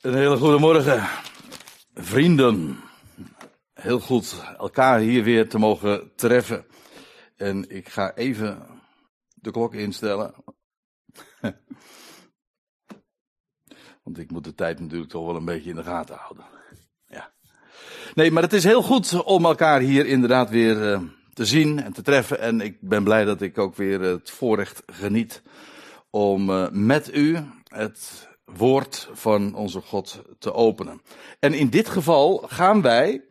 Een hele goede morgen, vrienden. Heel goed elkaar hier weer te mogen treffen. En ik ga even de klok instellen. Want ik moet de tijd natuurlijk toch wel een beetje in de gaten houden. Ja. Nee, maar het is heel goed om elkaar hier inderdaad weer uh, te zien en te treffen. En ik ben blij dat ik ook weer het voorrecht geniet om uh, met u het woord van onze God te openen. En in dit geval gaan wij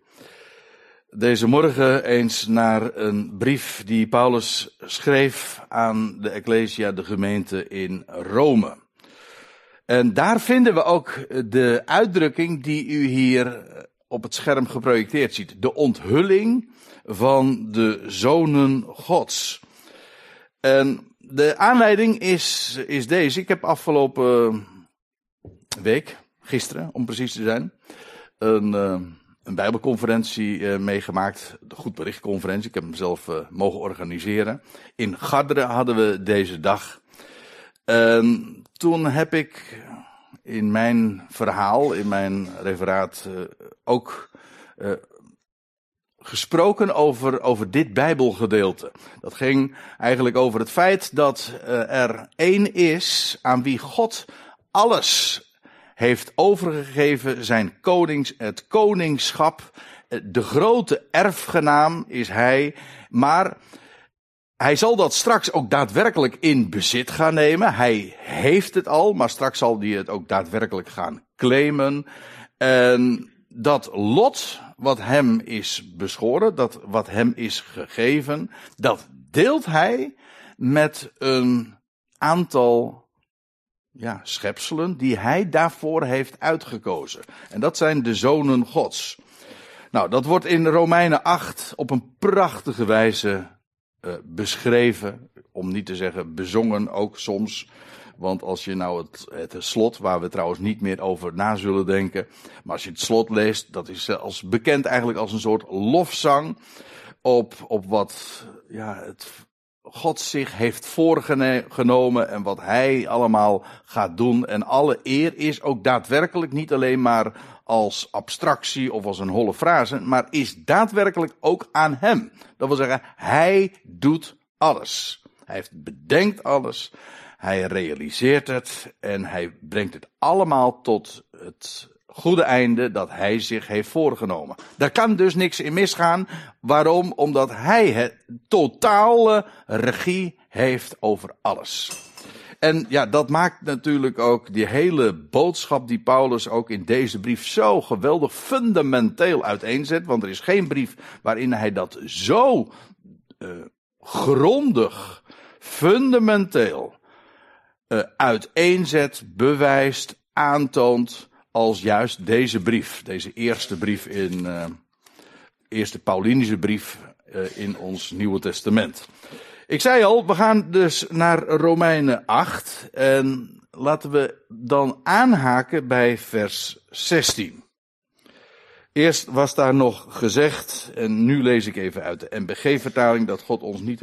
deze morgen eens naar een brief die Paulus schreef aan de Ecclesia, de gemeente in Rome. En daar vinden we ook de uitdrukking die u hier op het scherm geprojecteerd ziet. De onthulling van de zonen Gods. En de aanleiding is, is deze. Ik heb afgelopen week, gisteren om precies te zijn, een, uh, een bijbelconferentie uh, meegemaakt. De Goed Berichtconferentie. Ik heb hem zelf uh, mogen organiseren. In Garderen hadden we deze dag. En toen heb ik in mijn verhaal, in mijn referaat, ook gesproken over, over dit Bijbelgedeelte. Dat ging eigenlijk over het feit dat er één is aan wie God alles heeft overgegeven zijn konings, het koningschap. De grote erfgenaam is hij, maar hij zal dat straks ook daadwerkelijk in bezit gaan nemen. Hij heeft het al, maar straks zal hij het ook daadwerkelijk gaan claimen. En dat lot wat hem is beschoren, dat wat hem is gegeven, dat deelt hij met een aantal ja, schepselen die hij daarvoor heeft uitgekozen. En dat zijn de zonen Gods. Nou, dat wordt in Romeinen 8 op een prachtige wijze uh, beschreven. Om niet te zeggen bezongen ook soms. Want als je nou het, het slot, waar we trouwens niet meer over na zullen denken. Maar als je het slot leest, dat is als bekend eigenlijk als een soort lofzang. Op, op wat ja, het God zich heeft voorgenomen en wat hij allemaal gaat doen. En alle eer is ook daadwerkelijk niet alleen maar als abstractie of als een holle frase, maar is daadwerkelijk ook aan hem. Dat wil zeggen, hij doet alles. Hij heeft bedenkt alles. Hij realiseert het en hij brengt het allemaal tot het goede einde dat hij zich heeft voorgenomen. Daar kan dus niks in misgaan. Waarom? Omdat hij het totale regie heeft over alles. En ja, dat maakt natuurlijk ook die hele boodschap die Paulus ook in deze brief zo geweldig fundamenteel uiteenzet. Want er is geen brief waarin hij dat zo uh, grondig, fundamenteel uh, uiteenzet, bewijst, aantoont als juist deze brief, deze eerste brief in, uh, eerste Paulinische brief uh, in ons Nieuwe Testament. Ik zei al, we gaan dus naar Romeinen 8 en laten we dan aanhaken bij vers 16. Eerst was daar nog gezegd, en nu lees ik even uit de NBG-vertaling, dat God ons niet,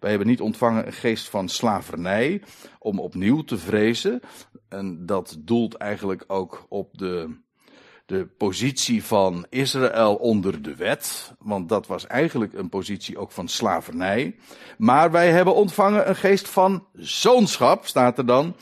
wij hebben niet ontvangen een geest van slavernij, om opnieuw te vrezen. En dat doelt eigenlijk ook op de, de positie van Israël onder de wet, want dat was eigenlijk een positie ook van slavernij. Maar wij hebben ontvangen een geest van zoonschap, staat er dan,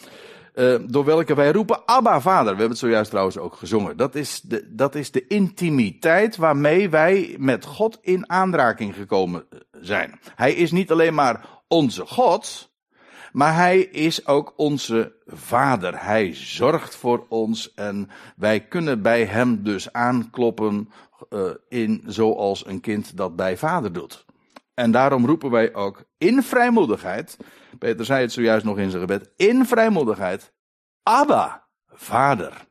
uh, door welke wij roepen, Abba Vader. We hebben het zojuist trouwens ook gezongen. Dat is, de, dat is de intimiteit waarmee wij met God in aanraking gekomen zijn. Hij is niet alleen maar onze God, maar hij is ook onze vader. Hij zorgt voor ons en wij kunnen bij hem dus aankloppen uh, in zoals een kind dat bij vader doet. En daarom roepen wij ook in vrijmoedigheid, Peter zei het zojuist nog in zijn gebed, in vrijmoedigheid, Abba, vader.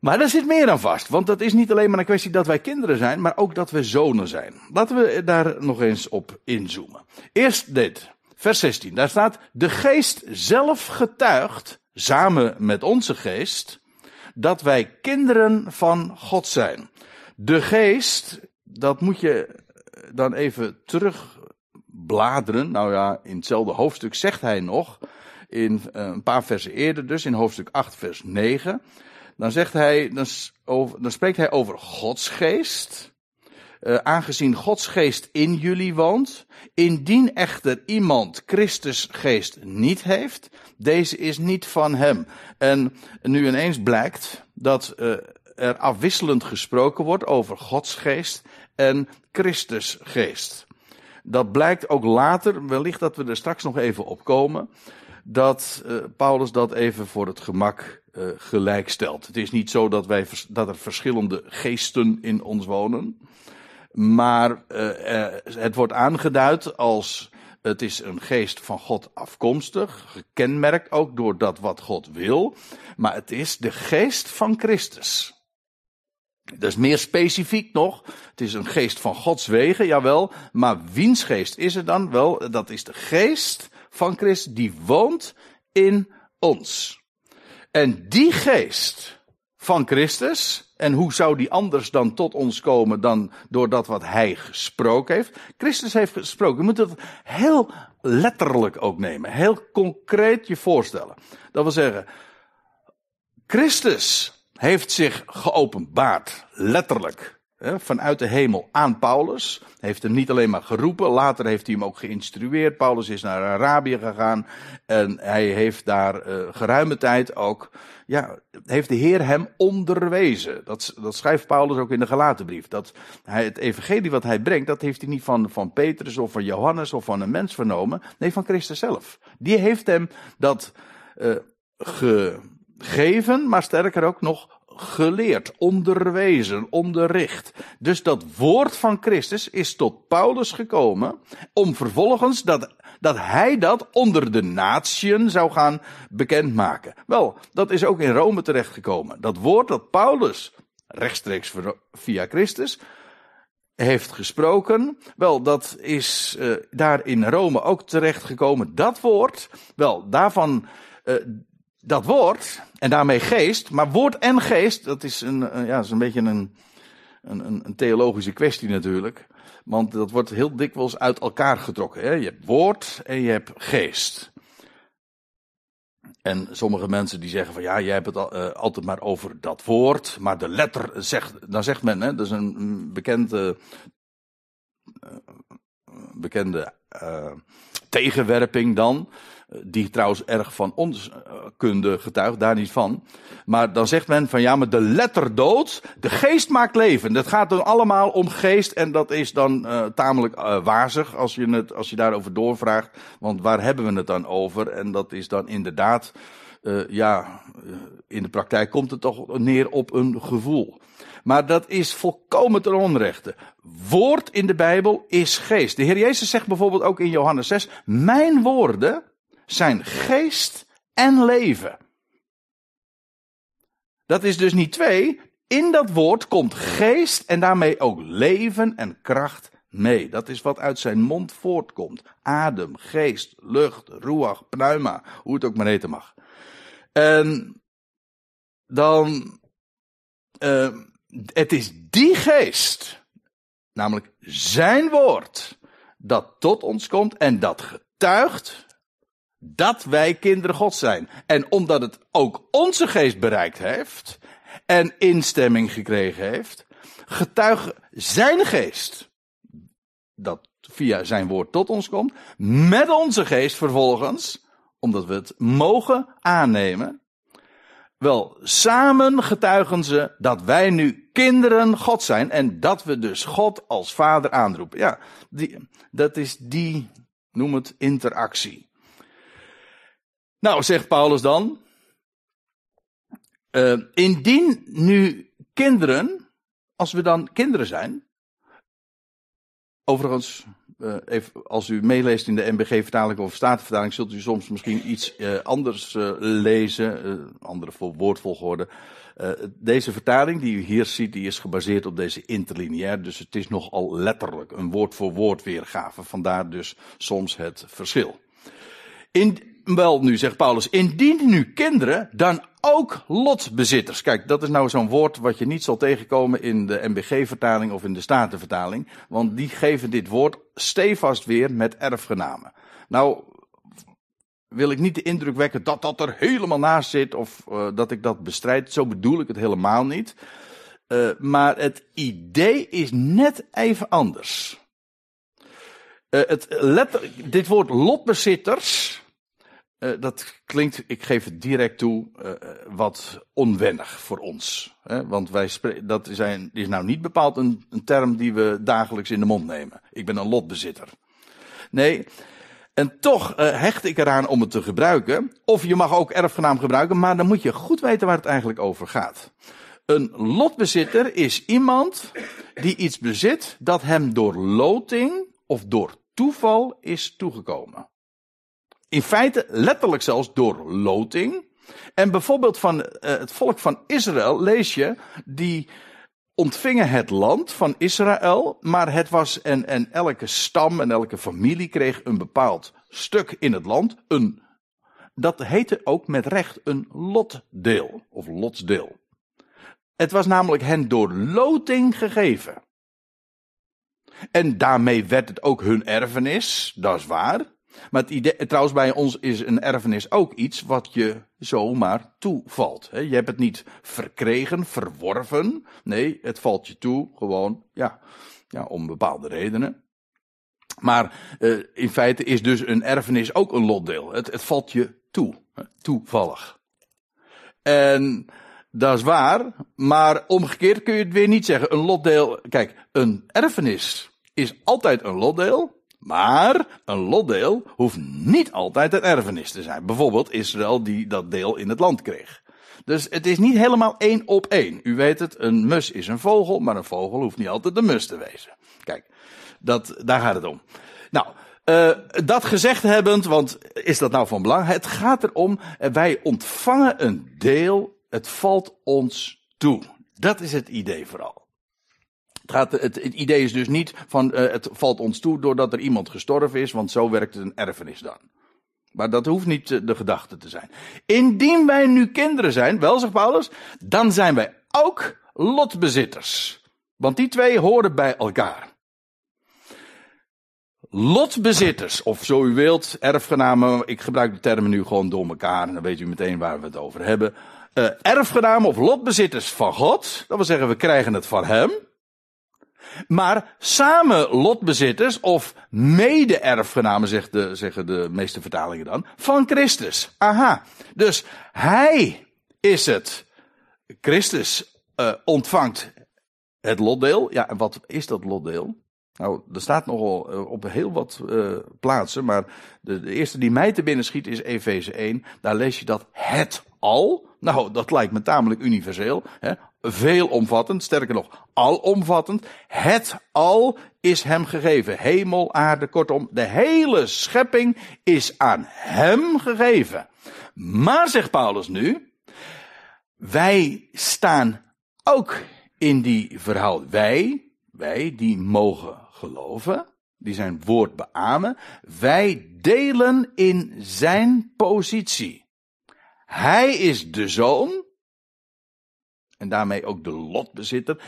Maar daar zit meer aan vast, want dat is niet alleen maar een kwestie dat wij kinderen zijn, maar ook dat we zonen zijn. Laten we daar nog eens op inzoomen. Eerst dit, vers 16, daar staat, de geest zelf getuigt, samen met onze geest, dat wij kinderen van God zijn. De geest, dat moet je dan even terugbladeren. Nou ja, in hetzelfde hoofdstuk zegt hij nog. in eh, een paar versen eerder, dus in hoofdstuk 8, vers 9. Dan, zegt hij, dan, dan spreekt hij over Gods geest. Uh, aangezien Gods geest in jullie woont, indien echter iemand Christus geest niet heeft, deze is niet van hem. En nu ineens blijkt dat uh, er afwisselend gesproken wordt over Gods geest en Christus geest. Dat blijkt ook later, wellicht dat we er straks nog even op komen, dat uh, Paulus dat even voor het gemak uh, gelijk stelt. Het is niet zo dat, wij, dat er verschillende geesten in ons wonen, maar uh, het wordt aangeduid als het is een geest van God afkomstig, gekenmerkt ook door dat wat God wil, maar het is de geest van Christus. Dat is meer specifiek nog. Het is een geest van Gods wegen, jawel. Maar wiens geest is het dan? Wel, dat is de geest van Christus die woont in ons. En die geest van Christus, en hoe zou die anders dan tot ons komen dan door dat wat hij gesproken heeft? Christus heeft gesproken. Je moet het heel letterlijk ook nemen. Heel concreet je voorstellen. Dat wil zeggen, Christus heeft zich geopenbaard, letterlijk, vanuit de hemel aan Paulus. Heeft hem niet alleen maar geroepen, later heeft hij hem ook geïnstrueerd. Paulus is naar Arabië gegaan en hij heeft daar uh, geruime tijd ook, ja, heeft de Heer hem onderwezen. Dat, dat schrijft Paulus ook in de Galatenbrief. Dat hij, het evangelie wat hij brengt, dat heeft hij niet van, van Petrus of van Johannes of van een mens vernomen. Nee, van Christus zelf. Die heeft hem dat ge, gegeven, maar sterker ook nog geleerd, onderwezen, onderricht. Dus dat woord van Christus is tot Paulus gekomen om vervolgens dat, dat hij dat onder de natieën zou gaan bekendmaken. Wel, dat is ook in Rome terechtgekomen. Dat woord dat Paulus rechtstreeks via Christus heeft gesproken. Wel, dat is uh, daar in Rome ook terechtgekomen. Dat woord, wel, daarvan, uh, dat woord, en daarmee geest, maar woord en geest, dat is een, ja, is een beetje een, een, een theologische kwestie natuurlijk. Want dat wordt heel dikwijls uit elkaar getrokken. Hè? Je hebt woord en je hebt geest. En sommige mensen die zeggen van ja, jij hebt het uh, altijd maar over dat woord, maar de letter zegt, dan zegt men, hè, dat is een bekende, uh, bekende uh, tegenwerping dan die trouwens erg van onkunde getuigt, daar niet van. Maar dan zegt men van ja, maar de letter dood, de geest maakt leven. Dat gaat dan allemaal om geest en dat is dan uh, tamelijk uh, wazig als je, het, als je daarover doorvraagt. Want waar hebben we het dan over? En dat is dan inderdaad, ja, in de praktijk komt het toch neer op een gevoel. Maar dat is volkomen ten onrechte. Woord in de Bijbel is geest. De Heer Jezus zegt bijvoorbeeld ook in Johannes 6: Mijn woorden zijn geest en leven. Dat is dus niet twee. In dat woord komt geest en daarmee ook leven en kracht mee. Dat is wat uit zijn mond voortkomt. Adem, geest, lucht, ruach, pneuma, hoe het ook maar heten mag. En dan, uh, het is die geest, namelijk zijn woord, dat tot ons komt en dat getuigt dat wij kinderen God zijn. En omdat het ook onze geest bereikt heeft en instemming gekregen heeft, getuigt zijn geest dat via zijn woord tot ons komt, met onze geest vervolgens, omdat we het mogen aannemen. Wel, samen getuigen ze dat wij nu kinderen God zijn en dat we dus God als vader aanroepen. Ja, die, dat is die, noem het interactie. Nou, zegt Paulus dan. Uh, indien nu kinderen, als we dan kinderen zijn. Overigens, even, als u meeleest in de MBG-vertaling of Statenvertaling, zult u soms misschien iets uh, anders lezen, andere woordvolgorde. deze vertaling die u hier ziet, die is gebaseerd op deze interlineair, dus het is nogal letterlijk een woord voor woord weergave. Vandaar dus soms het verschil. In, wel, nu zegt Paulus, indien nu kinderen, dan ook lotbezitters. Kijk, dat is nou zo'n woord wat je niet zal tegenkomen in de MBG-vertaling of in de Statenvertaling. Want die geven dit woord stevast weer met erfgenamen. Nou, wil ik niet de indruk wekken dat dat er helemaal naast zit of uh, dat ik dat bestrijd. Zo bedoel ik het helemaal niet. Uh, maar het idee is net even anders. Uh, het letter, dit woord lotbezitters, dat klinkt, ik geef het direct toe, wat onwennig voor ons. Hè? Want wij dat is nou niet bepaald een, een term die we dagelijks in de mond nemen. Ik ben een lotbezitter. Nee, en toch hecht ik eraan om het te gebruiken. Of je mag ook erfgenaam gebruiken, maar dan moet je goed weten waar het eigenlijk over gaat. Een lotbezitter is iemand die iets bezit dat hem door loting of door toeval is toegekomen. In feite letterlijk zelfs door loting. En bijvoorbeeld van uh, het volk van Israël lees je die ontvingen het land van Israël, maar het was en, en elke stam en elke familie kreeg een bepaald stuk in het land. Een, dat heette ook met recht een lotdeel of lotsdeel. Het was namelijk hen door loting gegeven. En daarmee werd het ook hun erfenis, dat is waar. Maar het idee, trouwens, bij ons is een erfenis ook iets wat je zomaar toevalt. Je hebt het niet verkregen, verworven. Nee, het valt je toe, gewoon, ja, ja om bepaalde redenen. Maar uh, in feite is dus een erfenis ook een lotdeel. Het, het valt je toe, toevallig. En dat is waar, maar omgekeerd kun je het weer niet zeggen. Een lotdeel, kijk, een erfenis is altijd een lotdeel. Maar een lotdeel hoeft niet altijd een erfenis te zijn. Bijvoorbeeld Israël die dat deel in het land kreeg. Dus het is niet helemaal één op één. U weet het, een mus is een vogel, maar een vogel hoeft niet altijd een mus te wezen. Kijk, dat, daar gaat het om. Nou, uh, dat gezegd hebbend, want is dat nou van belang? Het gaat erom, eh, wij ontvangen een deel, het valt ons toe. Dat is het idee vooral. Het, het, het, idee is dus niet van uh, het valt ons toe doordat er iemand gestorven is, want zo werkt een erfenis dan. Maar dat hoeft niet de gedachte te zijn. Indien wij nu kinderen zijn, wel zegt Paulus, dan zijn wij ook lotbezitters. Want die twee horen bij elkaar. Lotbezitters, of zo u wilt, erfgenamen, ik gebruik de termen nu gewoon door elkaar dan weet u meteen waar we het over hebben. Uh, erfgenamen of lotbezitters van God, dat wil zeggen we krijgen het van Hem. Maar samen lotbezitters of mede-erfgenamen, de, zeggen de meeste vertalingen dan, van Christus. Aha. Dus hij is het. Christus uh, ontvangt het lotdeel. Ja, en wat is dat lotdeel? Nou, er staat nogal uh, op heel wat uh, plaatsen, maar de, de, eerste die mij te binnen schiet is Efeze 1. Daar lees je dat het al. Nou, dat lijkt me tamelijk universeel. Hè? Veelomvattend, sterker nog, alomvattend. Het al is hem gegeven. Hemel, aarde, kortom, de hele schepping is aan hem gegeven. Maar, zegt Paulus nu, wij staan ook in die verhouding. Wij, wij die mogen geloven, die zijn woord beamen, wij delen in zijn positie. Hij is de zoon, en daarmee ook de lotbezitter,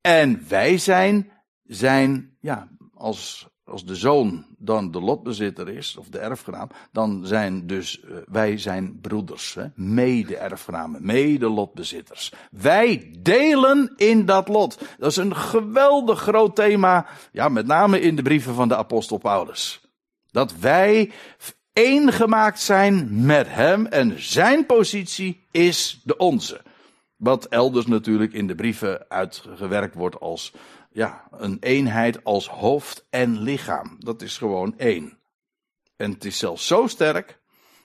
en wij zijn zijn, ja, als als de zoon dan de lotbezitter is, of de erfgenaam, dan zijn dus uh, wij zijn broeders, mede-erfgenamen, mede-lotbezitters. Wij delen in dat lot. Dat is een geweldig groot thema, ja, met name in de brieven van de apostel Paulus. Dat wij één gemaakt zijn met hem en zijn positie is de onze. Wat elders natuurlijk in de brieven uitgewerkt wordt als ja, een eenheid als hoofd en lichaam. Dat is gewoon één. En het is zelfs zo sterk,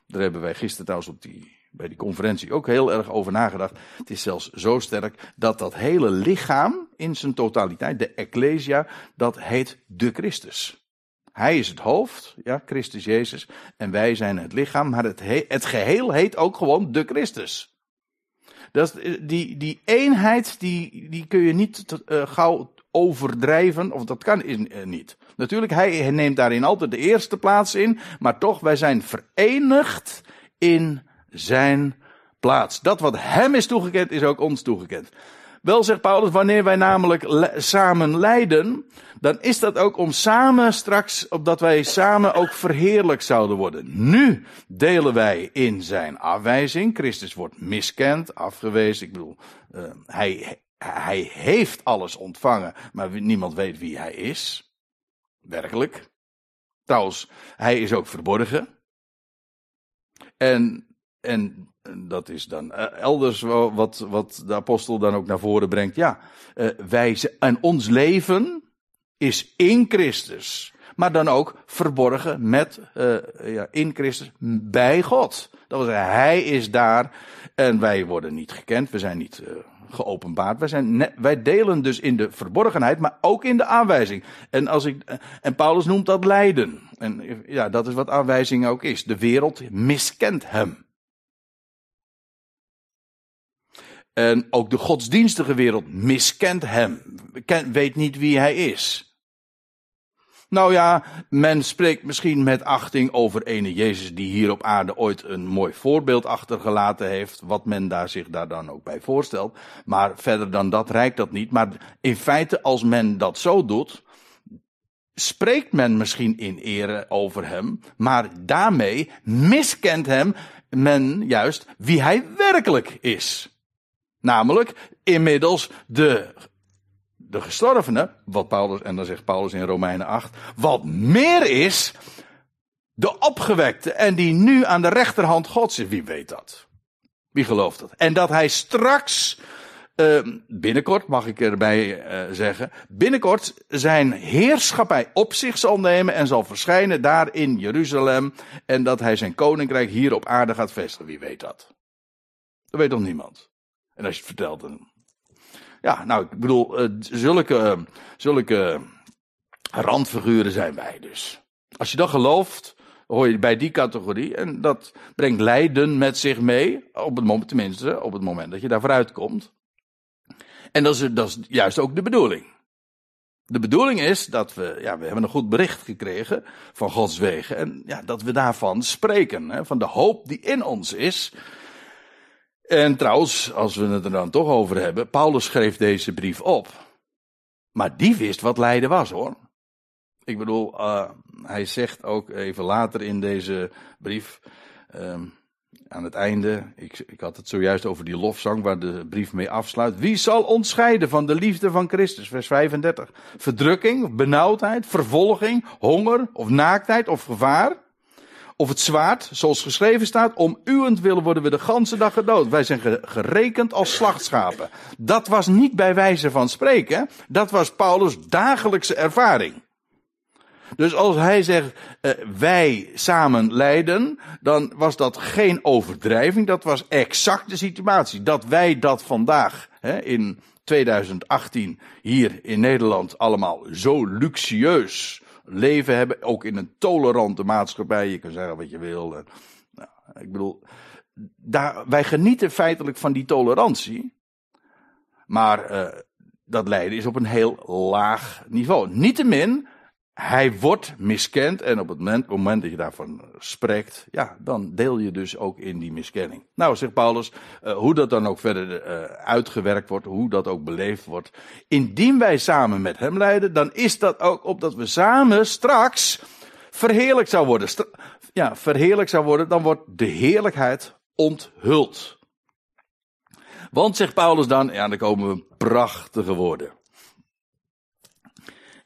daar hebben wij gisteren trouwens op die, bij die conferentie ook heel erg over nagedacht. Het is zelfs zo sterk dat dat hele lichaam in zijn totaliteit, de Ecclesia, dat heet de Christus. Hij is het hoofd, ja, Christus Jezus, en wij zijn het lichaam, maar het, het geheel heet ook gewoon de Christus. Dat, die, die eenheid, die, die kun je niet uh, gauw overdrijven, of dat kan eh, niet. Natuurlijk, hij neemt daarin altijd de eerste plaats in, maar toch, wij zijn verenigd in zijn plaats. Dat wat hem is toegekend, is ook ons toegekend. Wel, zegt Paulus, wanneer wij namelijk samen lijden, dan is dat ook om samen straks, opdat wij samen ook verheerlijk zouden worden. Nu delen wij in zijn afwijzing. Christus wordt miskend, afgewezen. Ik bedoel, uh, hij, hij heeft alles ontvangen, maar niemand weet wie hij is. Werkelijk. Trouwens, hij is ook verborgen. En, en dat is dan eh, elders wat, wat de apostel dan ook naar voren brengt. Ja, uh, wij, en ons leven is in Christus. Maar dan ook verborgen met, uh, ja, in Christus bij God. Dat wil zeggen, hij is daar en wij worden niet gekend. We zijn niet geopenbaard. Wij, zijn wij delen dus in de verborgenheid, maar ook in de aanwijzing. En, als ik, en Paulus noemt dat lijden. En ja, dat is wat aanwijzing ook is. De wereld miskent hem. En ook de godsdienstige wereld miskent hem. Weet niet wie hij is. Nou ja, men spreekt misschien met achting over ene Jezus die hier op aarde ooit een mooi voorbeeld achtergelaten heeft, wat men daar zich daar dan ook bij voorstelt. Maar verder dan dat reikt dat niet. Maar in feite, als men dat zo doet, spreekt men misschien in ere over hem, maar daarmee miskent hem men juist wie hij werkelijk is. Namelijk inmiddels de de gestorvene, wat Paulus, en dan zegt Paulus in Romeinen 8, wat meer is, de opgewekte en die nu aan de rechterhand Gods is. Wie weet dat? Wie gelooft dat? En dat hij straks, uh, binnenkort mag ik erbij uh, zeggen, binnenkort zijn heerschappij op zich zal nemen en zal verschijnen daar in Jeruzalem. En dat hij zijn koninkrijk hier op aarde gaat vestigen. Wie weet dat? Dat weet nog niemand. En als je het vertelt, dan ja, nou, ik bedoel, uh, zulke, uh, zulke randfiguren zijn wij dus. Als je dat gelooft, hoor je bij die categorie. En dat brengt lijden met zich mee. Op het moment, tenminste, op het moment dat je daar vooruit komt. En dat is, dat is juist ook de bedoeling. De bedoeling is dat we, ja, we hebben een goed bericht gekregen van Gods wegen. En ja, dat we daarvan spreken. Hè, van de hoop die in ons is. En trouwens, als we het er dan toch over hebben, Paulus schreef deze brief op. Maar die wist wat lijden was hoor. Ik bedoel, uh, hij zegt ook even later in deze brief, um, aan het einde, ik, ik had het zojuist over die lofzang waar de brief mee afsluit. Wie zal ons scheiden van de liefde van Christus? Vers 35. Verdrukking, benauwdheid, vervolging, honger of naaktheid of gevaar? Of het zwaard, zoals geschreven staat, om willen worden we de ganse dag gedood. Wij zijn gerekend als slachtschapen. Dat was niet bij wijze van spreken, dat was Paulus' dagelijkse ervaring. Dus als hij zegt, uh, wij samen lijden, dan was dat geen overdrijving, dat was exact de situatie. Dat wij dat vandaag hè, in 2018 hier in Nederland allemaal zo luxueus leven hebben, ook in een tolerante maatschappij. Je kan zeggen wat je wil. Nou, ik bedoel, daar, wij genieten feitelijk van die tolerantie. Maar uh, dat lijden is op een heel laag niveau. Niettemin hij wordt miskend en op het moment, moment, dat je daarvan spreekt, ja, dan deel je dus ook in die miskenning. Nou, zegt Paulus, uh, hoe dat dan ook verder uh, uitgewerkt wordt, hoe dat ook beleefd wordt. Indien wij samen met hem lijden, dan is dat ook opdat we samen straks verheerlijk zou worden. Ja, verheerlijk zou worden, dan wordt de heerlijkheid onthuld. Want, zegt Paulus dan, ja, dan komen we prachtige woorden.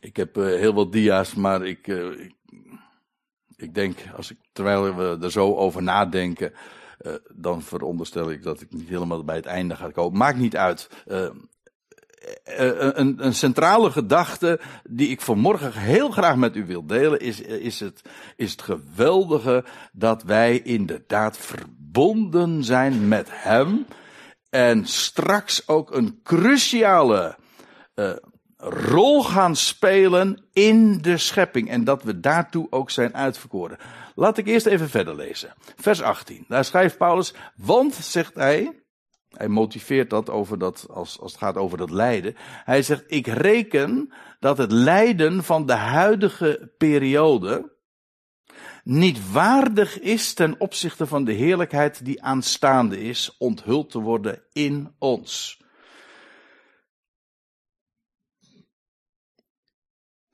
Ik heb uh, heel wat dia's, maar ik, uh, ik, ik, denk, als ik, terwijl we er zo over nadenken, uh, dan veronderstel ik dat ik niet helemaal bij het einde ga komen. Maakt niet uit. Een, een, centrale gedachte die ik vanmorgen heel graag met u wil delen, is, is, het, is het geweldige dat wij inderdaad verbonden zijn met Hem. En straks ook een cruciale rol gaan spelen in de schepping. En dat we daartoe ook zijn uitverkoren. Laat ik eerst even verder lezen. Vers 18. Daar schrijft Paulus, want, zegt hij, hij motiveert dat over dat, als, als het gaat over dat lijden. Hij zegt, ik reken dat het lijden van de huidige periode niet waardig is ten opzichte van de heerlijkheid die aanstaande is, onthuld te worden in ons.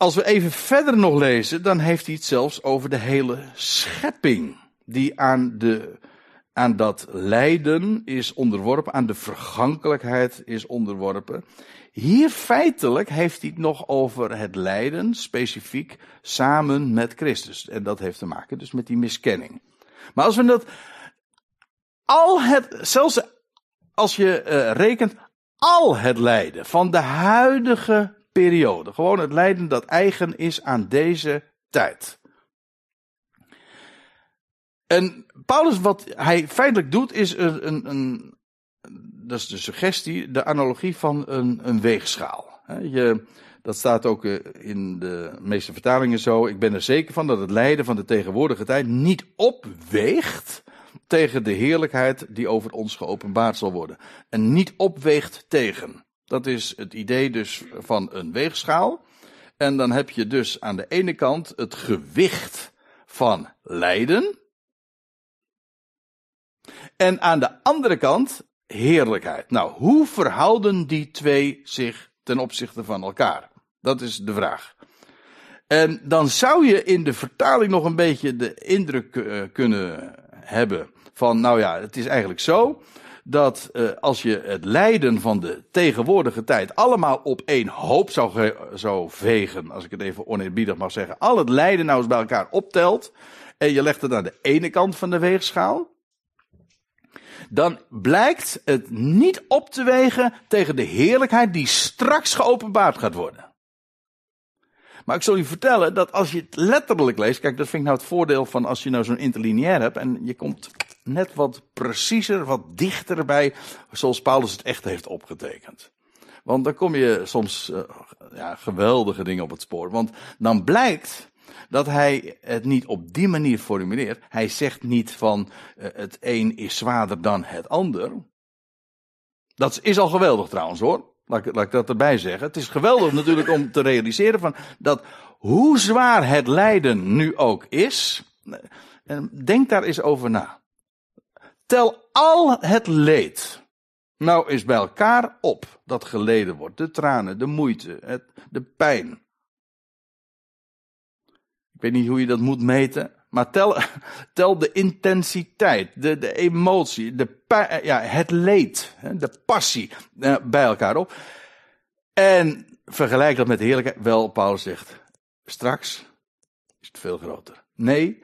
Als we even verder nog lezen, dan heeft hij het zelfs over de hele schepping. Die aan, de, aan dat lijden is onderworpen, aan de vergankelijkheid is onderworpen. Hier feitelijk heeft hij het nog over het lijden, specifiek samen met Christus. En dat heeft te maken dus met die miskenning. Maar als we dat, al het, zelfs als je uh, rekent, al het lijden van de huidige periode. Gewoon het lijden dat eigen is aan deze tijd. En Paulus, wat hij feitelijk doet, is een, een, een dat is de suggestie, de analogie van een, een weegschaal. Je, dat staat ook eh, in de meeste vertalingen zo. Ik ben er zeker van dat het lijden van de tegenwoordige tijd niet opweegt tegen de heerlijkheid die over ons geopenbaard zal worden. En niet opweegt tegen. Dat is het idee dus van een weegschaal. En dan heb je dus aan de ene kant het gewicht van lijden. En aan de andere kant heerlijkheid. Nou, hoe verhouden die twee zich ten opzichte van elkaar? Dat is de vraag. En dan zou je in de vertaling nog een beetje de indruk uh, kunnen hebben van, nou ja, het is eigenlijk zo dat uh, als je het lijden van de tegenwoordige tijd allemaal op één hoop zou, zou vegen, als ik het even oneerbiedig mag zeggen, al het lijden nou eens bij elkaar optelt en je legt het aan de ene kant van de weegschaal, dan blijkt het niet op te wegen tegen de heerlijkheid die straks geopenbaard gaat worden. Maar ik zal je vertellen dat als je het letterlijk leest, kijk, dat vind ik nou het voordeel van als je nou zo'n interlineair hebt en je komt net wat preciezer, wat dichter bij, zoals Paulus het echt heeft opgetekend. Want dan kom je soms uh, ja, geweldige dingen op het spoor. Want dan blijkt dat hij het niet op die manier formuleert. Hij zegt niet van uh, het een is zwaarder dan het ander. Dat is al geweldig trouwens hoor. Laat ik, laat ik dat erbij zeggen. Het is geweldig natuurlijk om te realiseren van dat hoe zwaar het lijden nu ook is. En denk daar eens over na. Tel al het leed. Nou is bij elkaar op dat geleden wordt. De tranen, de moeite, het, de pijn. Ik weet niet hoe je dat moet meten. Maar tel, tel de intensiteit, de, de emotie, de, ja, het leed, de passie eh, bij elkaar op. En vergelijk dat met de heerlijkheid. Wel, Paulus zegt, straks is het veel groter. Nee,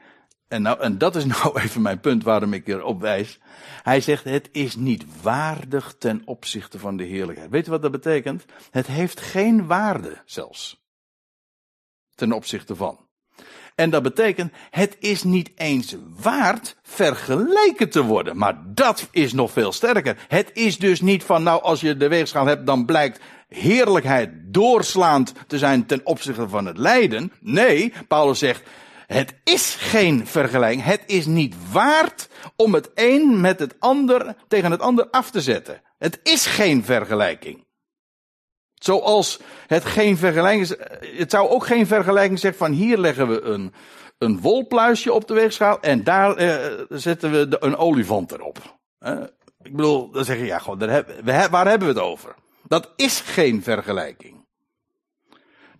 en, nou, en dat is nou even mijn punt waarom ik erop wijs. Hij zegt, het is niet waardig ten opzichte van de heerlijkheid. Weet je wat dat betekent? Het heeft geen waarde zelfs. Ten opzichte van. En dat betekent, het is niet eens waard vergeleken te worden. Maar dat is nog veel sterker. Het is dus niet van, nou, als je de weegschaal hebt, dan blijkt heerlijkheid doorslaand te zijn ten opzichte van het lijden. Nee, Paulus zegt, het is geen vergelijking. Het is niet waard om het een met het ander tegen het ander af te zetten. Het is geen vergelijking. Zoals het geen vergelijking is. Het zou ook geen vergelijking zijn van hier leggen we een, een wolpluisje op de weegschaal en daar eh, zetten we een olifant erop. Eh, ik bedoel, dan zeg je ja, gewoon, waar hebben we het over? Dat is geen vergelijking.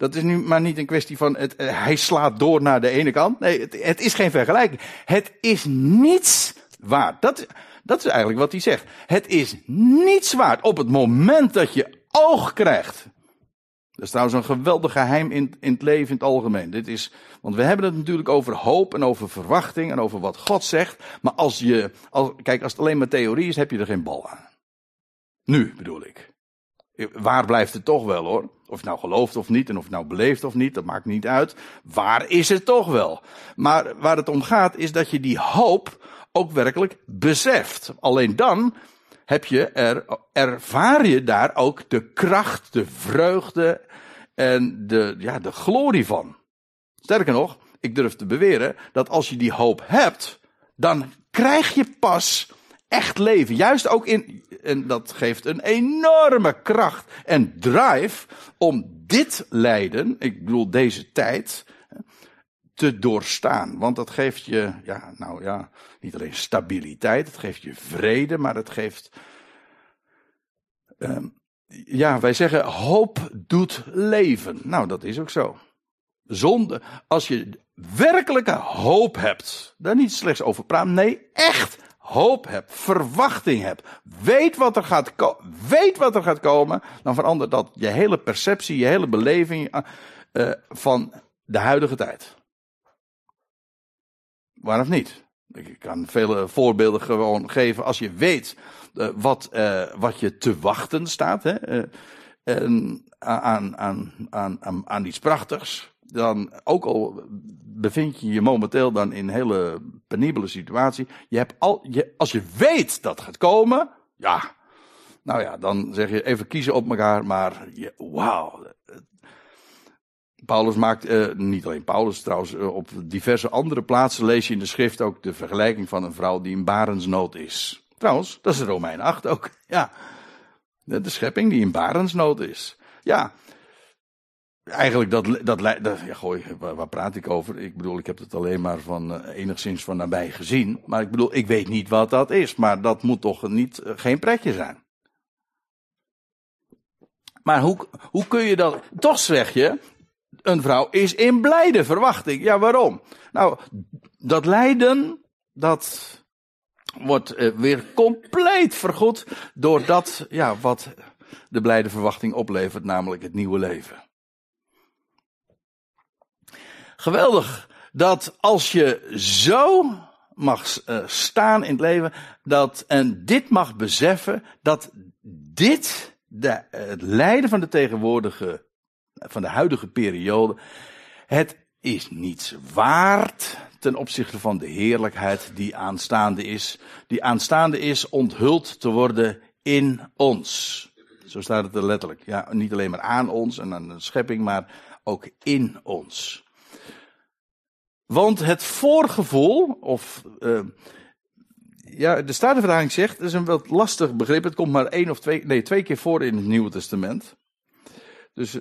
Dat is nu maar niet een kwestie van het, eh, hij slaat door naar de ene kant. Nee, het, het is geen vergelijking. Het is niets waard. Dat, dat is eigenlijk wat hij zegt. Het is niets waard op het moment dat je oog krijgt. Dat is trouwens een geweldig geheim in, in het leven in het algemeen. Dit is, want we hebben het natuurlijk over hoop en over verwachting en over wat God zegt. Maar als je, als, kijk, als het alleen maar theorie is, heb je er geen bal aan. Nu bedoel ik. Waar blijft het toch wel hoor? Of nou gelooft of niet en of je nou beleeft of niet, dat maakt niet uit. Waar is het toch wel? Maar waar het om gaat is dat je die hoop ook werkelijk beseft. Alleen dan heb je er, ervaar je daar ook de kracht, de vreugde en de, ja, de glorie van. Sterker nog, ik durf te beweren dat als je die hoop hebt, dan krijg je pas echt leven. Juist ook in, en dat geeft een enorme kracht en drive om dit lijden, ik bedoel deze tijd, te doorstaan. Want dat geeft je, ja, nou ja, niet alleen stabiliteit, het geeft je vrede, maar het geeft, um, ja, wij zeggen hoop doet leven. Nou, dat is ook zo. Zonder, als je werkelijke hoop hebt, daar niet slechts over praten, nee, echt hoop hebt, verwachting hebt, weet wat er gaat, weet wat er gaat komen, dan verandert dat je hele perceptie, je hele beleving uh, van de huidige tijd. Waarom niet? Ik kan vele voorbeelden gewoon geven als je weet uh, wat, uh, wat je te wachten staat. Hè, aan, aan, aan, aan iets prachtigs. Dan, ook al bevind je je momenteel dan in een hele penibele situatie. Je hebt al, je, als je weet dat gaat komen, ja. Nou ja, dan zeg je even kiezen op elkaar, maar wauw. Paulus maakt, eh, niet alleen Paulus trouwens, eh, op diverse andere plaatsen lees je in de schrift ook de vergelijking van een vrouw die in barensnood is. Trouwens, dat is Romein 8 ook, ja. De, schepping die in barensnood is. Ja, eigenlijk dat, dat, dat ja, gooi, waar, praat ik over? Ik bedoel, ik heb het alleen maar van uh, enigszins van nabij gezien. Maar ik bedoel, ik weet niet wat dat is. Maar dat moet toch niet, uh, geen pretje zijn. Maar hoe, hoe kun je dat, toch zeg je, een vrouw is in blijde verwachting. Ja, waarom? Nou, dat lijden, dat wordt uh, weer compleet vergoed door dat, ja, wat de blijde verwachting oplevert, namelijk het nieuwe leven. Geweldig dat als je zo mag uh, staan in het leven, dat en dit mag beseffen, dat dit de, het lijden van de tegenwoordige, van de huidige periode, het is niets waard ten opzichte van de heerlijkheid die aanstaande is. Die aanstaande is onthuld te worden in ons. Zo staat het er letterlijk. Ja, niet alleen maar aan ons en aan de schepping, maar ook in ons. Want het voorgevoel, of uh, ja, de Statenvertaling zegt, dat is een wat lastig begrip. Het komt maar één of twee, nee, twee keer voor in het Nieuwe Testament. Dus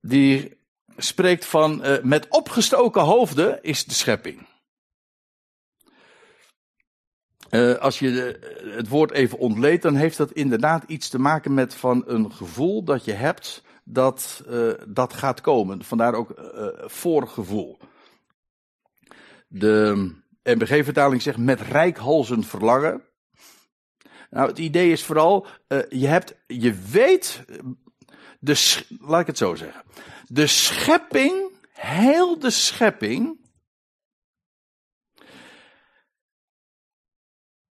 die spreekt van uh, met opgestoken hoofden is de schepping. Als je de, het woord even ontleedt, dan heeft dat inderdaad iets te maken met van een gevoel dat je hebt dat dat gaat komen. Vandaar ook voorgevoel. De MBG-vertaling zegt met rijkhalzend verlangen. Nou, het idee is vooral, uh, je hebt, je weet, de, laat ik het zo zeggen. De schepping, heel de schepping,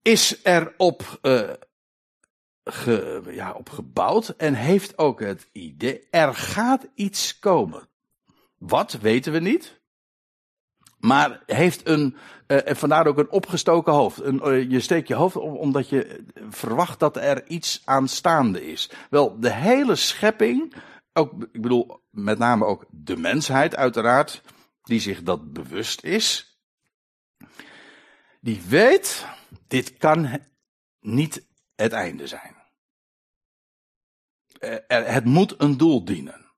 is erop ge, ja, op gebouwd en heeft ook het idee, er gaat iets komen. Wat weten we niet? Maar heeft een, uh, vandaar ook een opgestoken hoofd. Een, uh, je steekt je hoofd op omdat je verwacht dat er iets aanstaande is. Wel, de hele schepping, ook, ik bedoel met name ook de mensheid uiteraard, die zich dat bewust is. Die weet, dit kan niet het einde zijn. Er, het moet een doel dienen.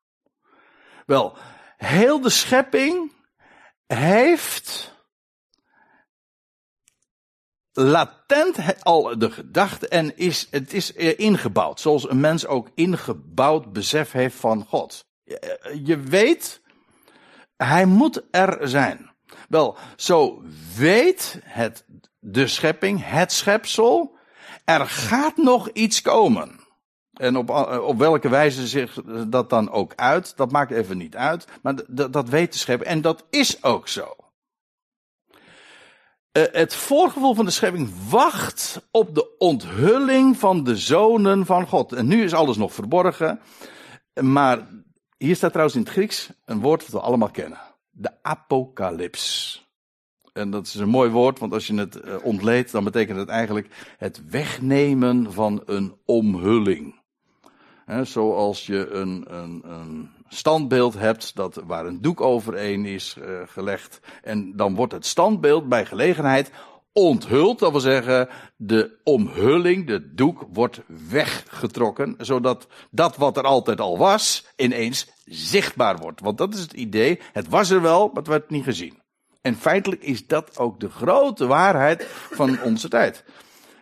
Wel, heel de schepping heeft latent al de gedachte en is, het is ingebouwd. Zoals een mens ook ingebouwd besef heeft van God. Je weet, hij moet er zijn. Wel, zo weet het, de schepping, het schepsel, er gaat nog iets komen. En op, op welke wijze zich dat dan ook uit, dat maakt even niet uit. Maar dat weet de schepping. En dat is ook zo. Uh, het voorgevoel van de schepping wacht op de onthulling van de zonen van God. En nu is alles nog verborgen. Maar hier staat trouwens in het Grieks een woord dat we allemaal kennen. De apocalyps. En dat is een mooi woord, want als je het uh, ontleedt, dan betekent het eigenlijk het wegnemen van een omhulling zoals je een, een, een, standbeeld hebt dat, waar een doek overheen is uh, gelegd. En dan wordt het standbeeld bij gelegenheid onthuld. Dat wil zeggen, de omhulling, de doek, wordt weggetrokken. Zodat dat wat er altijd al was, ineens zichtbaar wordt. Want dat is het idee. Het was er wel, maar het werd niet gezien. En feitelijk is dat ook de grote waarheid van onze tijd.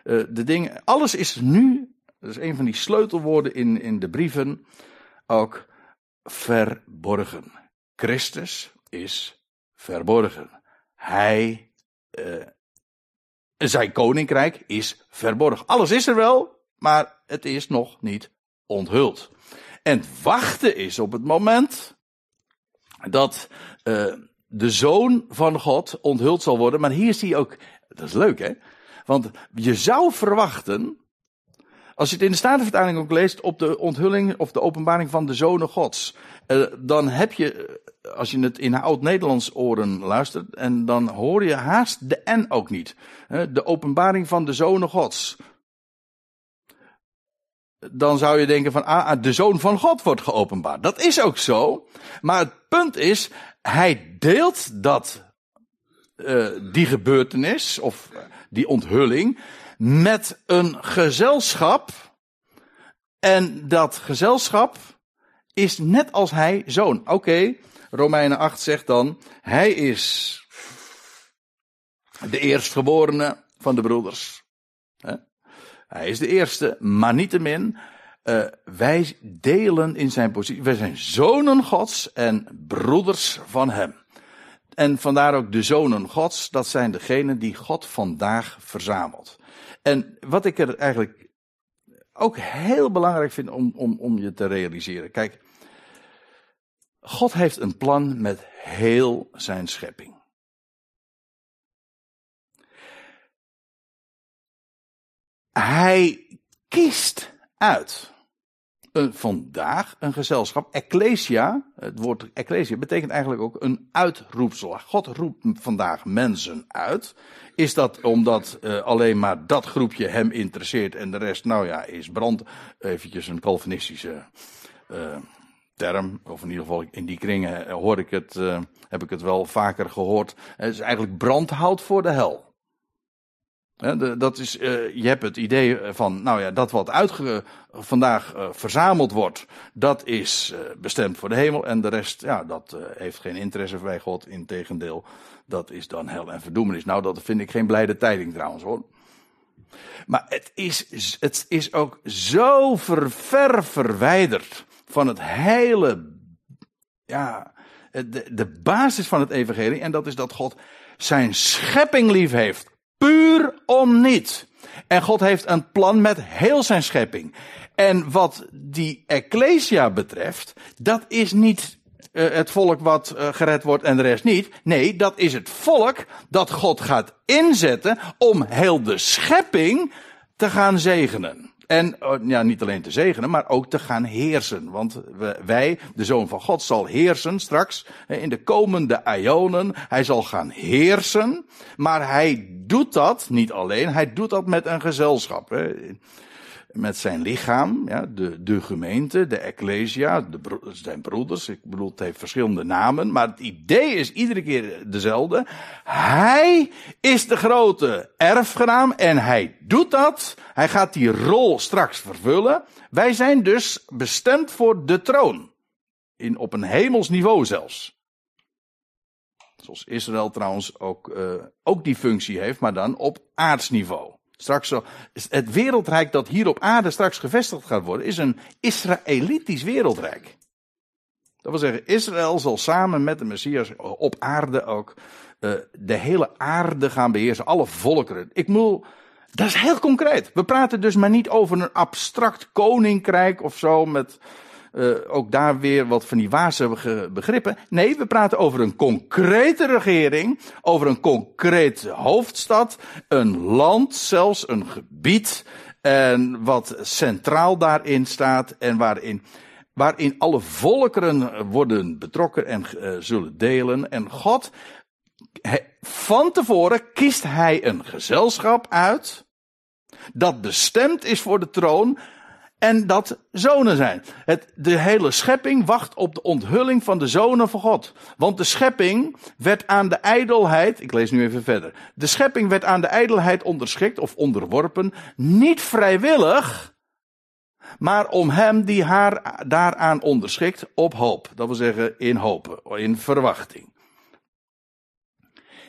Uh, de dingen, alles is nu dat is een van die sleutelwoorden in, in de brieven. Ook verborgen. Christus is verborgen. Hij, uh, zijn koninkrijk is verborgen. Alles is er wel, maar het is nog niet onthuld. En wachten is op het moment dat uh, de zoon van God onthuld zal worden. Maar hier zie je ook, dat is leuk hè, want je zou verwachten als je het in de Statenvertaling ook leest op de onthulling of de openbaring van de zonen gods, uh, dan heb je, als je het in oud-Nederlands oren luistert, en dan hoor je haast de N ook niet. De openbaring van de zonen gods. Dan zou je denken van, ah, ah, de zoon van God wordt geopenbaard. Dat is ook zo. Maar het punt is, hij deelt dat, uh, die gebeurtenis, of die onthulling, met een gezelschap. En dat gezelschap is net als hij zoon. Oké, Romeinen 8 zegt dan, hij is de eerstgeborene van de broeders. Hij is de eerste, maar niettemin, uh, wij delen in zijn positie. Wij zijn zonen Gods en broeders van hem. En vandaar ook de zonen Gods, dat zijn degenen die God vandaag verzamelt. En wat ik er eigenlijk ook heel belangrijk vind om, om, om je te realiseren. Kijk, God heeft een plan met heel zijn schepping. Hij kiest uit vandaag een gezelschap. Ecclesia, het woord ecclesia betekent eigenlijk ook een uitroepsel. God roept vandaag mensen uit. Is dat omdat uh, alleen maar dat groepje hem interesseert en de rest, nou ja, is brand. Eventjes een Calvinistische uh, term, of in ieder geval in die kringen hoor ik het, heb ik het wel vaker gehoord. Het is eigenlijk brandhout voor de hel dat is, uh, je hebt het idee van, nou ja, dat wat uitge, vandaag uh, verzameld wordt, dat is bestemd voor de hemel. En de rest, ja, dat heeft geen interesse bij God. Integendeel, dat is dan hel en verdoemenis. Nou, dat vind ik geen blijde tijding trouwens hoor. Maar het is, het is ook zo ver, ver verwijderd van het hele, ja, de, de basis van het evangelie. En dat is dat God zijn schepping lief heeft Puur om niet. En God heeft een plan met heel zijn schepping. En wat die Ecclesia betreft, dat is niet uh, het volk wat uh, gered wordt en de rest niet. Nee, dat is het volk dat God gaat inzetten om heel de schepping te gaan zegenen. En oh, ja, niet alleen te zegenen, maar ook te gaan heersen. Want wij, de Zoon van God, zal heersen straks in de komende ionen. Hij zal gaan heersen. Maar hij doet dat niet alleen, hij doet dat met een gezelschap met zijn lichaam, ja, de, de gemeente, de ecclesia, de, zijn broeders. Ik bedoel, het heeft verschillende namen, maar het idee is iedere keer dezelfde. Hij is de grote erfgenaam en hij doet dat. Hij gaat die rol straks vervullen. Wij zijn dus bestemd voor de troon. In, op een hemels niveau zelfs. Zoals Israël trouwens ook, uh, ook die functie heeft, maar dan op aardsniveau. Straks het wereldrijk dat hier op aarde straks gevestigd gaat worden, is een Israëlitisch wereldrijk. Dat wil zeggen, Israël zal samen met de Messias op aarde ook uh, de hele aarde gaan beheersen, alle volkeren. Ik moet, dat is heel concreet. We praten dus maar niet over een abstract koninkrijk of zo met uh, ook daar weer wat van die wazige begrippen. Nee, we praten over een concrete regering, over een concreet hoofdstad, een land, zelfs een gebied. En wat centraal daarin staat en waarin, waarin alle volkeren worden betrokken en uh, zullen delen. En God, van tevoren kiest hij een gezelschap uit dat bestemd is voor de troon en dat zonen zijn. Het, de hele schepping wacht op de onthulling van de zonen van God. Want de schepping werd aan de ijdelheid, ik lees nu even verder. De schepping werd aan de ijdelheid onderschikt of onderworpen, niet vrijwillig, maar om hem die haar daaraan onderschikt op hoop. Dat wil zeggen in hopen, in verwachting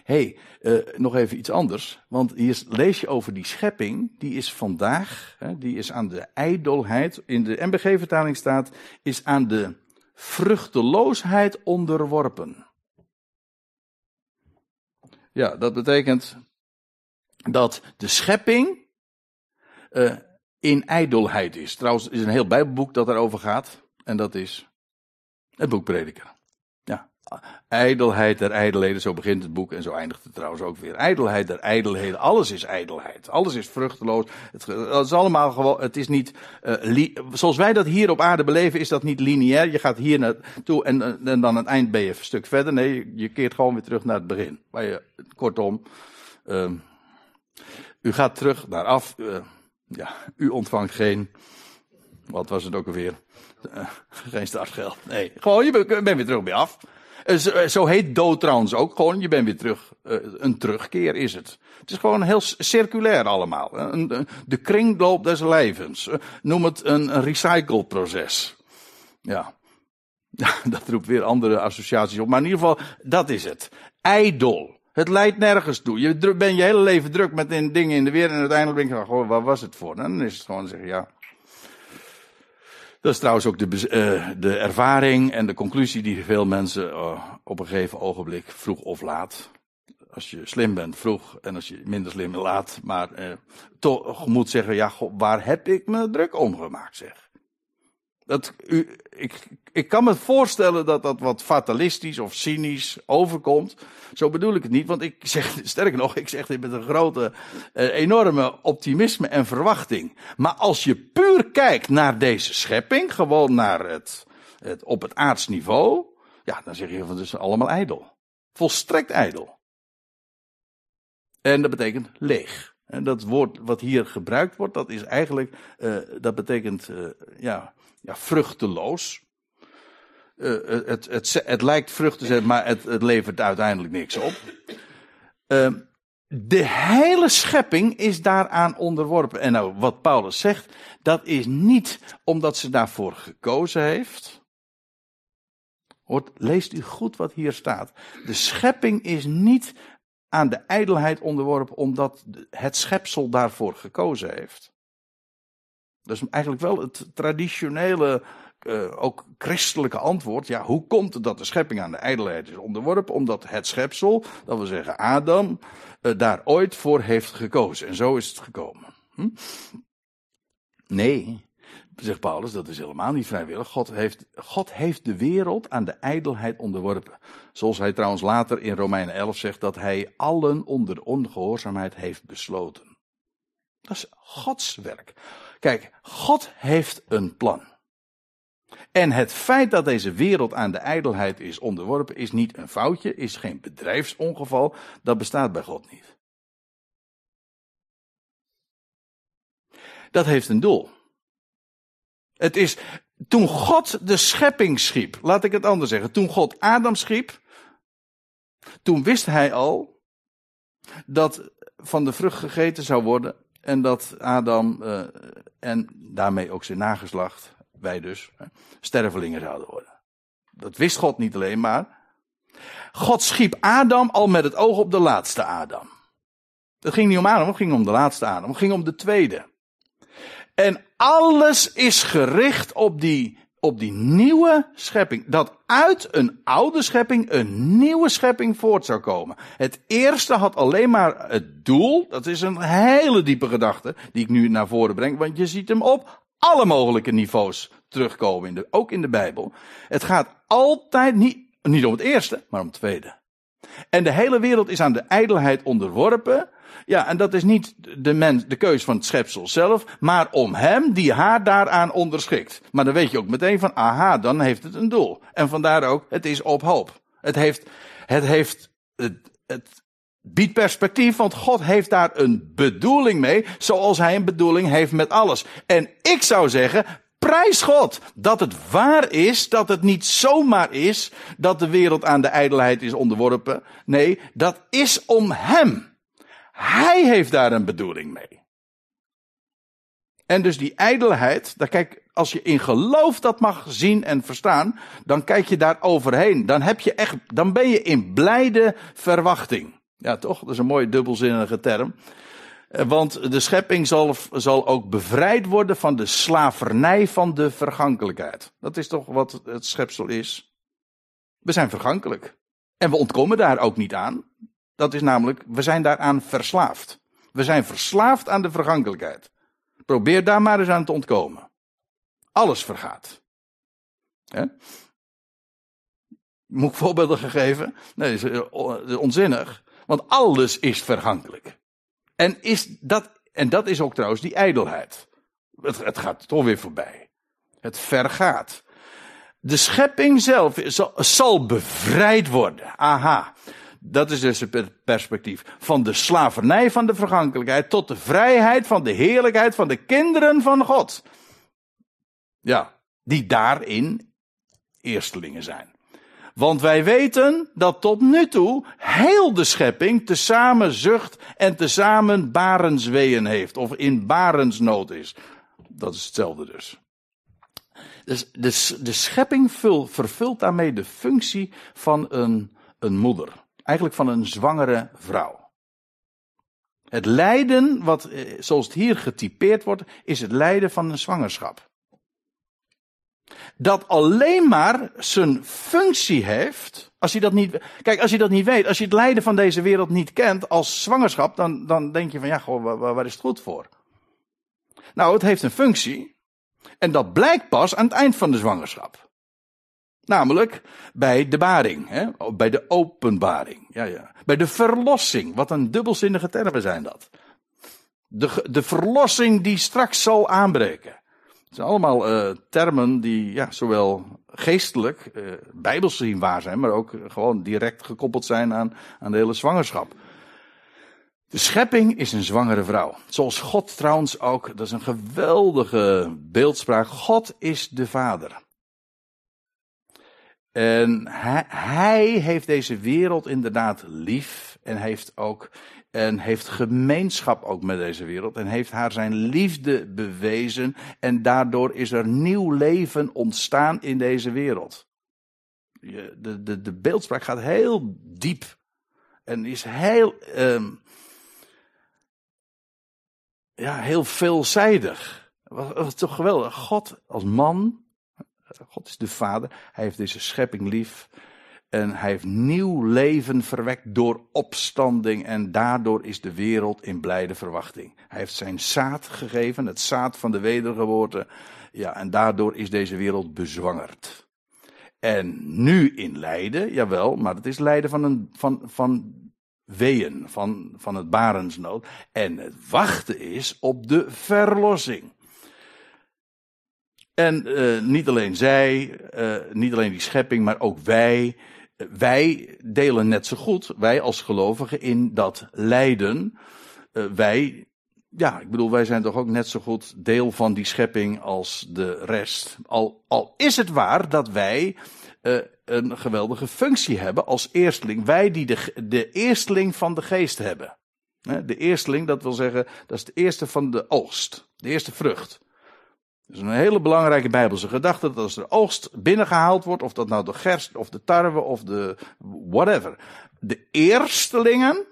hey, uh, nog even iets anders. Want hier lees je over die schepping. Die is vandaag, hè, die is aan de ijdelheid. In de MBG-vertaling staat, is aan de vruchteloosheid onderworpen. Ja, dat betekent dat de schepping uh, in ijdelheid is. Trouwens, er is een heel Bijbelboek dat daarover gaat. En dat is het boek Prediker. Ijdelheid der ijdelheden, zo begint het boek en zo eindigt het trouwens ook weer. Ijdelheid der ijdelheden, alles is ijdelheid. Alles is vruchteloos. Het, is allemaal gewoon, het is niet, uh, zoals wij dat hier op aarde beleven, is dat niet lineair. Je gaat hier naartoe en, en dan aan het eind ben je een stuk verder. Nee, je keert gewoon weer terug naar het begin. Je, kortom, uh, u gaat terug naar af. Uh, ja, u ontvangt geen, wat was het ook alweer? Geen startgeld. Nee, gewoon, je bent weer terug bij af. Uh, zo, zo, heet dood trouwens ook. Gewoon, je bent weer terug. Uh, een terugkeer is het. Het is gewoon heel circulair allemaal. De kringloop des levens. noem het een, recycleproces. Ja. Dat roept weer andere associaties op. Maar in ieder geval, dat is het. Ijdel. Het leidt nergens toe. Je bent je hele leven druk met dingen in de wereld en uiteindelijk denk je, goh, wat was het voor? En dan is het gewoon zeggen, ja. Dat is trouwens ook de, uh, de ervaring en de conclusie die veel mensen uh, op een gegeven ogenblik, vroeg of laat, als je slim bent, vroeg, en als je minder slim laat, maar uh, toch moet zeggen, ja, waar heb ik me druk om gemaakt, zeg. Dat, u, ik, ik kan me voorstellen dat dat wat fatalistisch of cynisch overkomt. Zo bedoel ik het niet, want ik zeg, sterker nog, ik zeg dit met een grote, eh, enorme optimisme en verwachting. Maar als je puur kijkt naar deze schepping, gewoon naar het, het op het aardsniveau, ja, dan zeg je van het is allemaal ijdel. Volstrekt ijdel. En dat betekent leeg. En dat woord wat hier gebruikt wordt, dat is eigenlijk, uh, dat betekent, uh, ja, ja, vruchteloos. Uh, het, het, het, lijkt vrucht te zijn, maar het, het levert uiteindelijk niks op. Uh, de hele schepping is daaraan onderworpen. En nou, wat Paulus zegt, dat is niet omdat ze daarvoor gekozen heeft. Hoort, leest u goed wat hier staat. De schepping is niet aan de ijdelheid onderworpen omdat het schepsel daarvoor gekozen heeft. Dat is eigenlijk wel het traditionele, uh, ook christelijke antwoord. Ja, hoe komt het dat de schepping aan de ijdelheid is onderworpen? Omdat het schepsel, dat wil zeggen Adam, uh, daar ooit voor heeft gekozen. En zo is het gekomen. Hm? Nee, zegt Paulus, dat is helemaal niet vrijwillig. God heeft, God heeft de wereld aan de ijdelheid onderworpen. Zoals hij trouwens later in Romeinen 11 zegt dat hij allen onder ongehoorzaamheid heeft besloten. Dat is Gods werk. Kijk, God heeft een plan. En het feit dat deze wereld aan de ijdelheid is onderworpen, is niet een foutje, is geen bedrijfsongeval. Dat bestaat bij God niet. Dat heeft een doel. Het is toen God de schepping schiep, laat ik het anders zeggen, toen God Adam schiep, toen wist hij al dat van de vrucht gegeten zou worden en dat Adam uh, en daarmee ook zijn nageslacht, wij dus, stervelingen zouden worden. Dat wist God niet alleen maar. God schiep Adam al met het oog op de laatste Adam. Het ging niet om Adam, het ging om de laatste Adam, het ging om de tweede. En alles is gericht op die, op die nieuwe schepping. Dat uit een oude schepping een nieuwe schepping voort zou komen. Het eerste had alleen maar het doel, dat is een hele diepe gedachte, die ik nu naar voren breng, want je ziet hem op alle mogelijke niveaus terugkomen, in de, ook in de Bijbel. Het gaat altijd niet, niet om het eerste, maar om het tweede. En de hele wereld is aan de ijdelheid onderworpen. Ja, en dat is niet de, mens, de keus van het schepsel zelf, maar om hem die haar daaraan onderschikt. Maar dan weet je ook meteen van, aha, dan heeft het een doel. En vandaar ook, het is op hoop. Het heeft, het heeft, het, het biedt perspectief, want God heeft daar een bedoeling mee, zoals hij een bedoeling heeft met alles. En ik zou zeggen, prijs God dat het waar is, dat het niet zomaar is dat de wereld aan de ijdelheid is onderworpen. Nee, dat is om hem. Hij heeft daar een bedoeling mee. En dus die ijdelheid, daar kijk, als je in geloof dat mag zien en verstaan, dan kijk je daar overheen. Dan heb je echt, dan ben je in blijde verwachting. Ja, toch? Dat is een mooie dubbelzinnige term. Eh, Want de schepping zal, zal ook bevrijd worden van de slavernij van de vergankelijkheid. Dat is toch wat het schepsel is? We zijn vergankelijk. En we ontkomen daar ook niet aan. Dat is namelijk, we zijn daaraan verslaafd. We zijn verslaafd aan de vergankelijkheid. Probeer daar maar eens aan te ontkomen. Alles vergaat. Hè? Moet ik voorbeelden gegeven? Nee, dat is eh, onzinnig. Want alles is vergankelijk. En, is dat, en dat is ook trouwens die ijdelheid. Het, gaat toch weer voorbij. Het vergaat. De schepping zelf zal, zal bevrijd worden. Aha. Dat is dus het perspectief. Van de slavernij van de vergankelijkheid tot de vrijheid van de heerlijkheid van de kinderen van God. Ja, die daarin eerstelingen zijn. Want wij weten dat tot nu toe heel de schepping tezamen zucht en tezamen barensweeën heeft. Of in barensnood is. Dat is hetzelfde dus. Dus de, de schepping vervult daarmee de functie van een, een moeder. Eigenlijk van een zwangere vrouw. Het lijden, wat, eh, zoals het hier getypeerd wordt, is het lijden van een zwangerschap. Dat alleen maar zijn functie heeft, als je dat niet, kijk, als je dat niet weet, als je het lijden van deze wereld niet kent als zwangerschap, dan, dan denk je van ja, goh, waar, waar is het goed voor? Nou, het heeft een functie. En dat blijkt pas aan het eind van de zwangerschap. Namelijk bij de baring, hè? bij de openbaring. Ja, ja. Bij de verlossing. Wat een dubbelzinnige termen zijn dat. De, de verlossing die straks zal aanbreken. Het zijn allemaal uh, termen die ja, zowel geestelijk, uh, bijbels zien waar zijn, maar ook gewoon direct gekoppeld zijn aan, aan de hele zwangerschap. De schepping is een zwangere vrouw. Zoals God trouwens ook, dat is een geweldige beeldspraak. God is de vader. En hij, hij, heeft deze wereld inderdaad lief en heeft ook en heeft gemeenschap ook met deze wereld en heeft haar zijn liefde bewezen en daardoor is er nieuw leven ontstaan in deze wereld. De, de, de beeldspraak gaat heel diep en is heel, um, ja, heel veelzijdig. Wat, wat toch geweldig. God als man God is de Vader. Hij heeft deze schepping lief. En hij heeft nieuw leven verwekt door opstanding. En daardoor is de wereld in blijde verwachting. Hij heeft zijn zaad gegeven, het zaad van de wedergeboorte. Ja, en daardoor is deze wereld bezwangerd. En nu in lijden, jawel, maar het is lijden van, een, van, van weeën, van, van het barensnood. En het wachten is op de verlossing. En uh, niet alleen zij, uh, niet alleen die schepping, maar ook wij. Wij delen net zo goed, wij als gelovigen, in dat lijden. Uh, wij, ja, ik bedoel, wij zijn toch ook net zo goed deel van die schepping als de rest. Al, al is het waar dat wij een geweldige functie hebben als eersteling. Wij die de, de eersteling van de geest hebben. De eersteling, dat wil zeggen, dat is de eerste van de oogst. De eerste vrucht. Dat is een hele belangrijke Bijbelse gedachte dat als de oogst binnengehaald wordt, of dat nou de gerst of de tarwe of de whatever. De eerstelingen,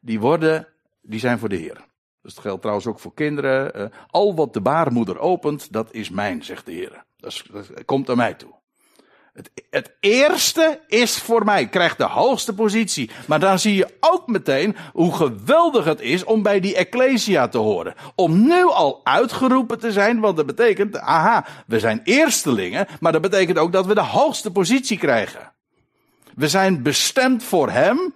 die worden, die zijn voor de Heer. Dus dat geldt trouwens ook voor kinderen. Uh, al wat de baarmoeder opent, dat is mijn, zegt de Heer. Dat komt aan mij toe. Het, het, eerste is voor mij, krijgt de hoogste positie. Maar dan zie je ook meteen hoe geweldig het is om bij die Ecclesia te horen. Om nu al uitgeroepen te zijn, want dat betekent, aha, we zijn eerstelingen, maar dat betekent ook dat we de hoogste positie krijgen. We zijn bestemd voor Hem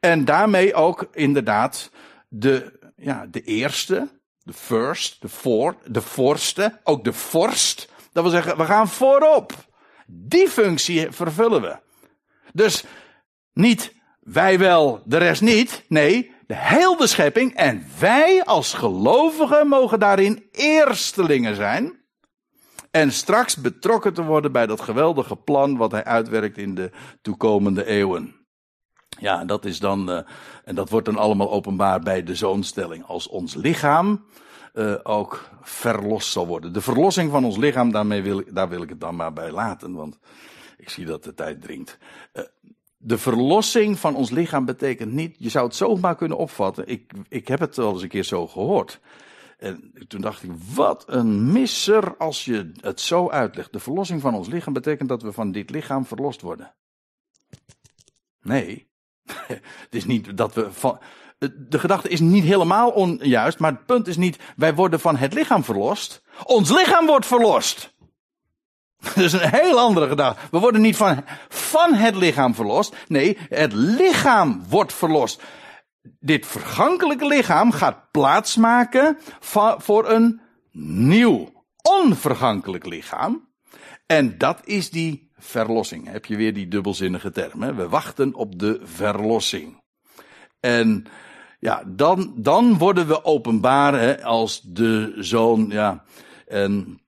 en daarmee ook inderdaad de, ja, de eerste, de first, de voor, de voorste, ook de vorst. Dat wil zeggen, we gaan voorop. Die functie vervullen we. Dus niet wij wel, de rest niet. Nee, de hele schepping en wij als gelovigen mogen daarin eerstelingen zijn. En straks betrokken te worden bij dat geweldige plan wat hij uitwerkt in de toekomende eeuwen. Ja, dat is dan, uh, en dat wordt dan allemaal openbaar bij de zoonstelling. Als ons lichaam uh, ook verlost zal worden. De verlossing van ons lichaam, daarmee wil, daar wil ik het dan maar bij laten, want ik zie dat de tijd dringt. Uh, de verlossing van ons lichaam betekent niet, je zou het zomaar kunnen opvatten. Ik, ik heb het wel eens een keer zo gehoord. En toen dacht ik, wat een misser als je het zo uitlegt. De verlossing van ons lichaam betekent dat we van dit lichaam verlost worden. Nee, het is niet dat we van. De gedachte is niet helemaal onjuist, maar het punt is niet, wij worden van het lichaam verlost. Ons lichaam wordt verlost. Dat is een heel andere gedachte. We worden niet van, van het lichaam verlost. Nee, het lichaam wordt verlost. Dit vergankelijke lichaam gaat plaatsmaken voor een nieuw, onvergankelijk lichaam. En dat is die verlossing. Heb je weer die dubbelzinnige term. Hè? We wachten op de verlossing. En ja, dan, dan worden we openbaar hè, als de zoon. Ja, en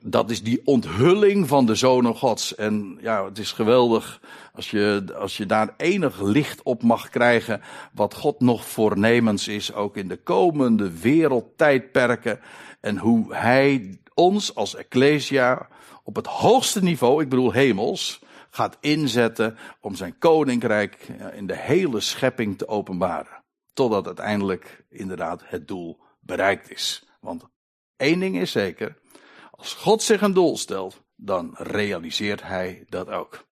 dat is die onthulling van de zonen gods. En ja, het is geweldig als je, als je daar enig licht op mag krijgen. Wat God nog voornemens is, ook in de komende wereldtijdperken. En hoe hij ons als Ecclesia op het hoogste niveau, ik bedoel hemels, gaat inzetten om zijn koninkrijk in de hele schepping te openbaren. Totdat uiteindelijk inderdaad het doel bereikt is. Want één ding is zeker, als God zich een doel stelt, dan realiseert hij dat ook.